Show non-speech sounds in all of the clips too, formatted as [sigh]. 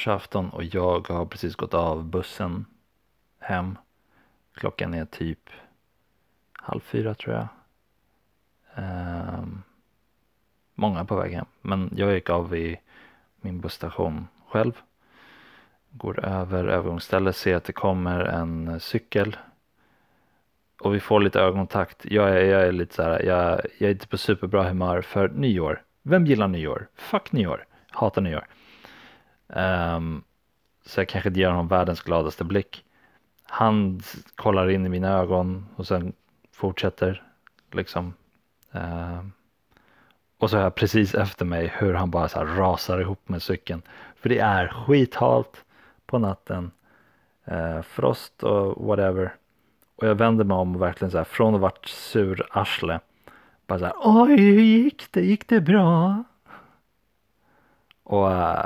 Nyårsafton och jag har precis gått av bussen hem. Klockan är typ halv fyra tror jag. Um, många på väg hem, men jag gick av vid min busstation själv. Går över övergångsstället, ser att det kommer en cykel. Och vi får lite ögonkontakt. Jag är, jag är lite så här, jag, jag är inte på superbra humör för nyår. Vem gillar nyår? Fuck nyår. Hatar nyår. Um, så jag kanske inte ger honom världens gladaste blick. Han kollar in i mina ögon och sen fortsätter liksom. Um, och så har jag precis efter mig hur han bara så här rasar ihop med cykeln. För det är skithalt på natten. Uh, frost och whatever. Och jag vänder mig om och verkligen så här från att varit sur arsle. Bara så här, oj hur gick det? Gick det bra? Och uh,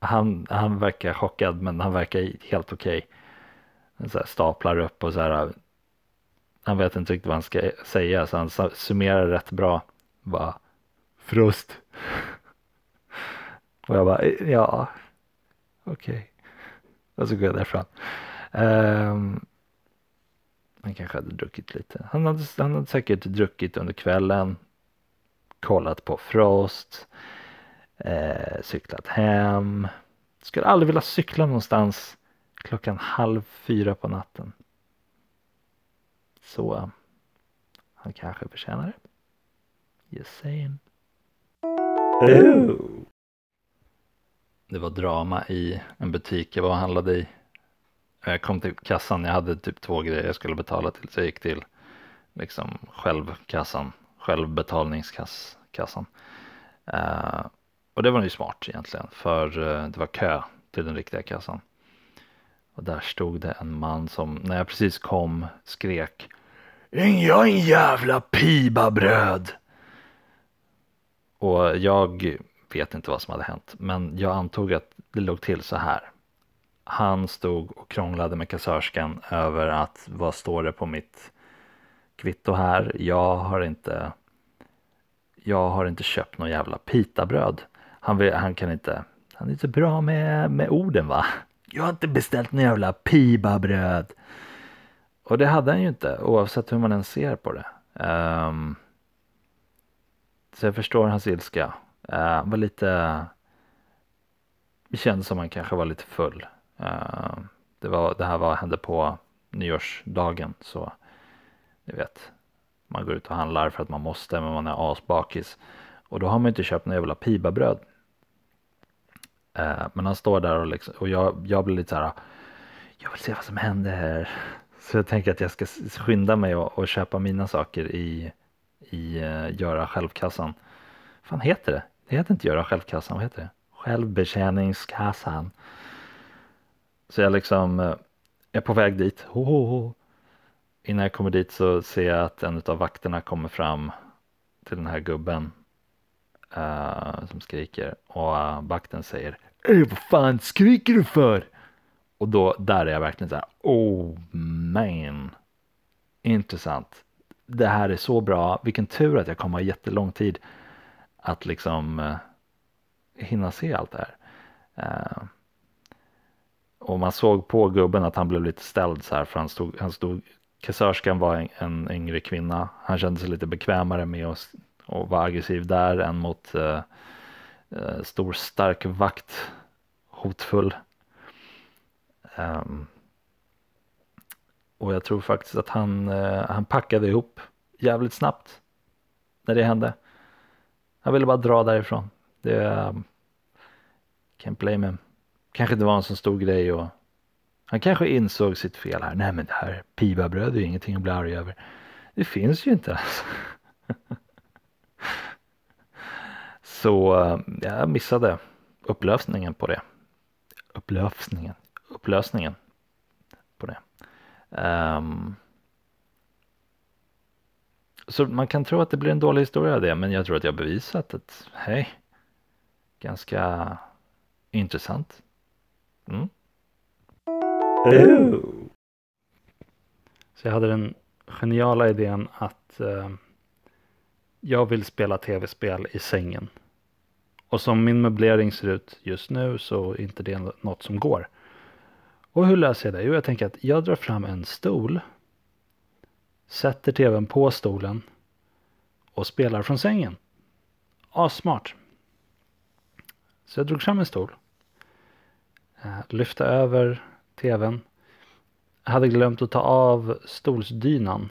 han, han verkar chockad men han verkar helt okej. Så här staplar upp och så här. Han vet inte riktigt vad han ska säga så han summerar rätt bra. Bara Frost. [laughs] Och jag bara ja okej. Och så går jag därifrån. Um, han kanske hade druckit lite. Han hade, han hade säkert druckit under kvällen. Kollat på Frost. Eh, cyklat hem. Skulle aldrig vilja cykla någonstans klockan halv fyra på natten. Så eh, han kanske förtjänar det. Just saying. Det var drama i en butik jag var och handlade i. Jag kom till kassan, jag hade typ två grejer jag skulle betala till. Så jag gick till liksom självkassan, självbetalningskassan. Uh, eh, och det var ju smart egentligen för eh, det var kö till den riktiga kassan. Och där stod det en man som när jag precis kom skrek Jag är en jävla pibabröd. Och jag vet inte vad som hade hänt men jag antog att det låg till så här. Han stod och krånglade med kassörskan över att vad står det på mitt kvitto här? Jag har inte jag har inte köpt någon jävla pitabröd. Han, vill, han kan inte, han är inte bra med, med orden va? Jag har inte beställt några jävla pibabröd. Och det hade han ju inte oavsett hur man än ser på det. Um, så jag förstår hans ilska. Uh, var lite, det kändes som han kanske var lite full. Uh, det, var, det här var, hände på nyårsdagen så ni vet. Man går ut och handlar för att man måste men man är asbakis. Och då har man inte köpt några jävla pibabröd. Eh, men han står där och, liksom, och jag, jag blir lite så här. Jag vill se vad som händer här. Så jag tänker att jag ska skynda mig och, och köpa mina saker i, i uh, göra självkassan. fan heter det? Det heter inte göra självkassan, vad heter det? Självbetjäningskassan. Så jag liksom uh, är på väg dit. Ho, ho, ho. Innan jag kommer dit så ser jag att en av vakterna kommer fram till den här gubben uh, som skriker och uh, vakten säger vad fan skriker du för? Och då, där är jag verkligen så här, oh man. Intressant. Det här är så bra. Vilken tur att jag kommer ha jättelång tid att liksom eh, hinna se allt det här. Eh, och man såg på gubben att han blev lite ställd så här för han stod, han stod kassörskan var en, en yngre kvinna. Han kände sig lite bekvämare med oss och var aggressiv där än mot eh, Eh, stor stark vakt, hotfull. Um, och jag tror faktiskt att han, uh, han packade ihop jävligt snabbt när det hände. Han ville bara dra därifrån. Det um, can't blame him. Kanske inte var en så stor grej och han kanske insåg sitt fel här. Nej men det här pibabröd är ju ingenting att bli arg över. Det finns ju inte. Alltså. [laughs] Så eh, jag missade upplösningen på det. Upplösningen, upplösningen på det. Um, så man kan tro att det blir en dålig historia av det, men jag tror att jag bevisat att hej, ganska intressant. Mm. Oh. Så jag hade den geniala idén att uh, jag vill spela tv-spel i sängen. Och som min möblering ser ut just nu så är inte det något som går. Och hur löser jag det? Jo, jag tänker att jag drar fram en stol, sätter tvn på stolen och spelar från sängen. Assmart. Så jag drog fram en stol, eh, lyfte över tvn, jag hade glömt att ta av stolsdynan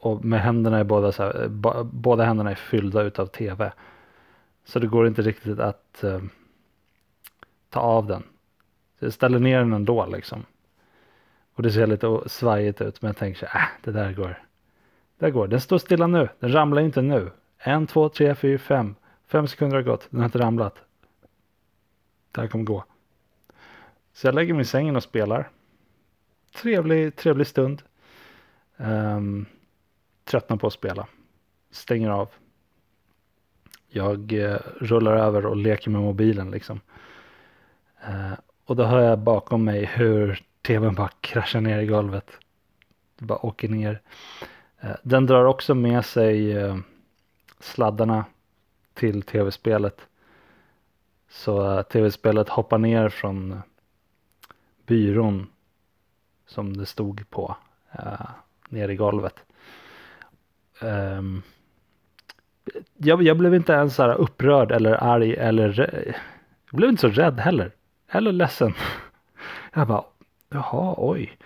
och med händerna i båda, så här, båda händerna är fyllda utav tv. Så det går inte riktigt att uh, ta av den. Så jag ställer ner den ändå liksom. Och det ser lite svajigt ut men jag tänker så äh, det där går. Det där går. Den står stilla nu. Den ramlar inte nu. En, två, tre, fyra, fem. Fem sekunder har gått. Den har inte ramlat. Det här kommer gå. Så jag lägger mig i sängen och spelar. Trevlig, trevlig stund. Um, tröttnar på att spela. Stänger av. Jag eh, rullar över och leker med mobilen liksom. Eh, och då hör jag bakom mig hur tvn bara kraschar ner i golvet. Det bara åker ner. Eh, den drar också med sig eh, sladdarna till tv-spelet. Så eh, tv-spelet hoppar ner från byrån som det stod på eh, ner i golvet. Um, jag, jag, blev inte ens så här upprörd eller arg eller jag blev inte så rädd heller. Eller ledsen. [laughs] Jag bara, jaha, oj.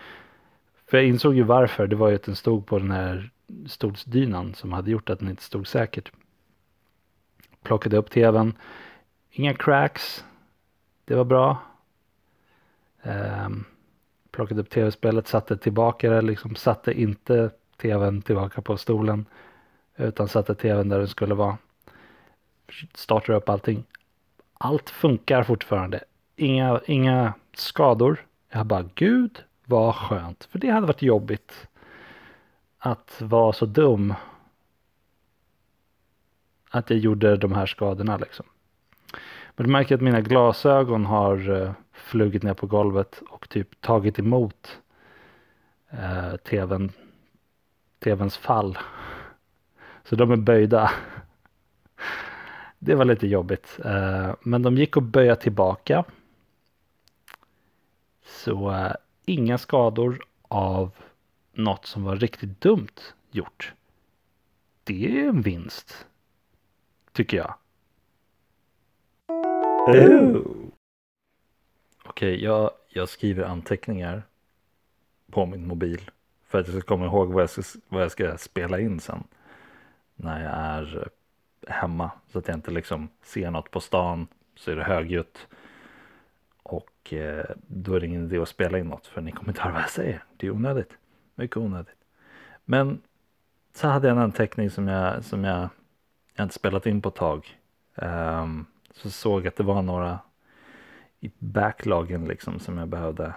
För jag insåg ju varför. Det var ju att den stod på den här stolsdynan som hade gjort att den inte stod säkert. Plockade upp tvn. Inga cracks. Det var bra. Um, plockade upp tv-spelet, satte tillbaka det, liksom satte inte tvn tillbaka på stolen. Utan satte tvn där den skulle vara. Startar upp allting. Allt funkar fortfarande. Inga, inga skador. Jag bara, gud vad skönt. För det hade varit jobbigt. Att vara så dum. Att jag gjorde de här skadorna liksom. Men du märker att mina glasögon har eh, flugit ner på golvet och typ tagit emot eh, tvn tvns fall. Så de är böjda. Det var lite jobbigt. Eh, men de gick att böja tillbaka. Så eh, inga skador av något som var riktigt dumt gjort. Det är en vinst. Tycker jag. Okej, okay, jag, jag skriver anteckningar på min mobil för att jag ska komma ihåg vad jag ska, vad jag ska spela in sen. När jag är eh, hemma. Så att jag inte liksom ser något på stan. Så är det högljutt. Och eh, då är det ingen idé att spela in något. För ni kommer inte höra vad jag säger. Det är onödigt. Mycket onödigt. Men så hade jag en anteckning som jag, som jag, jag inte spelat in på ett tag. Um, så såg att det var några i backloggen liksom som jag behövde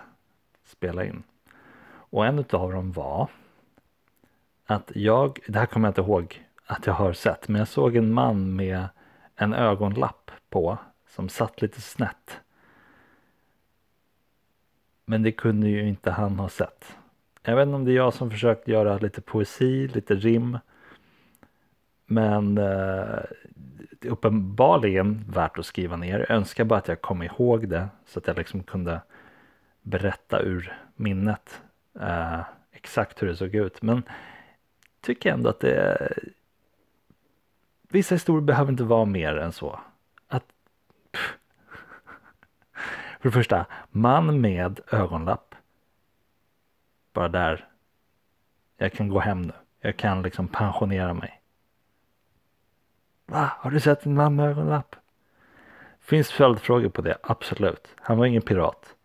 spela in. Och en av dem var att jag, det här kommer jag inte ihåg att jag har sett, men jag såg en man med en ögonlapp på som satt lite snett. Men det kunde ju inte han ha sett. Jag vet inte om det är jag som försökt göra lite poesi, lite rim. Men eh, det är uppenbarligen värt att skriva ner. Jag önskar bara att jag kom ihåg det så att jag liksom kunde berätta ur minnet eh, exakt hur det såg ut. Men tycker ändå att det vissa historier behöver inte vara mer än så. Att [laughs] För det första, man med ögonlapp. Bara där. Jag kan gå hem nu. Jag kan liksom pensionera mig. Va? Har du sett en man med ögonlapp? Finns följdfrågor på det? Absolut. Han var ingen pirat.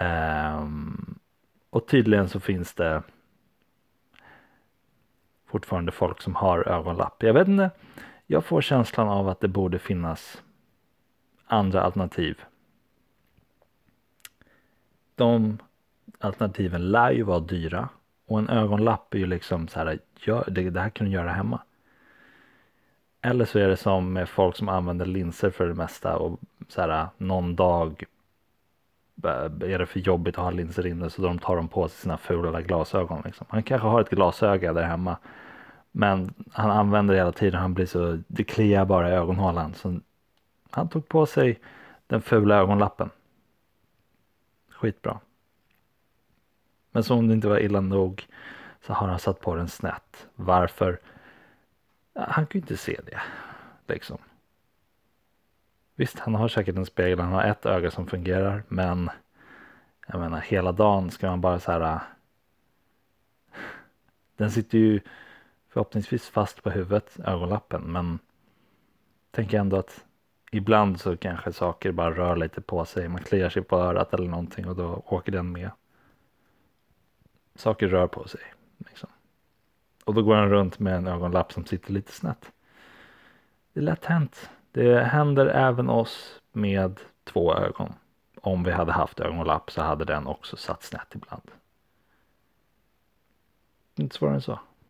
Um, och tydligen så finns det fortfarande folk som har ögonlapp. Jag vet inte, jag får känslan av att det borde finnas andra alternativ. De alternativen lär ju vara dyra och en ögonlapp är ju liksom så här, gör, det, det här kan du göra hemma. Eller så är det som med folk som använder linser för det mesta och så här någon dag Eh, är det för jobbigt att ha linser inne så de tar de på sig sina fula glasögon. Liksom. Han kanske har ett glasöga där hemma men han använder det hela tiden. Han blir så, det kliar bara i ögonhålan. Så han tog på sig den fula ögonlappen. Skitbra. Men som om det inte var illa nog så har han satt på den snett. Varför? Han kan ju inte se det. Liksom. Visst, han har säkert en spegel. Han har ett öga som fungerar. Men jag menar, hela dagen ska man bara så här. Äh, den sitter ju förhoppningsvis fast på huvudet, ögonlappen. Men tänker ändå att ibland så kanske saker bara rör lite på sig. Man kliar sig på örat eller någonting och då åker den med. Saker rör på sig. Liksom. Och då går han runt med en ögonlapp som sitter lite snett. Det är lätt hänt. Det händer även oss med två ögon. Om vi hade haft ögonlapp så hade den också satt snett ibland. Inte svårare än så.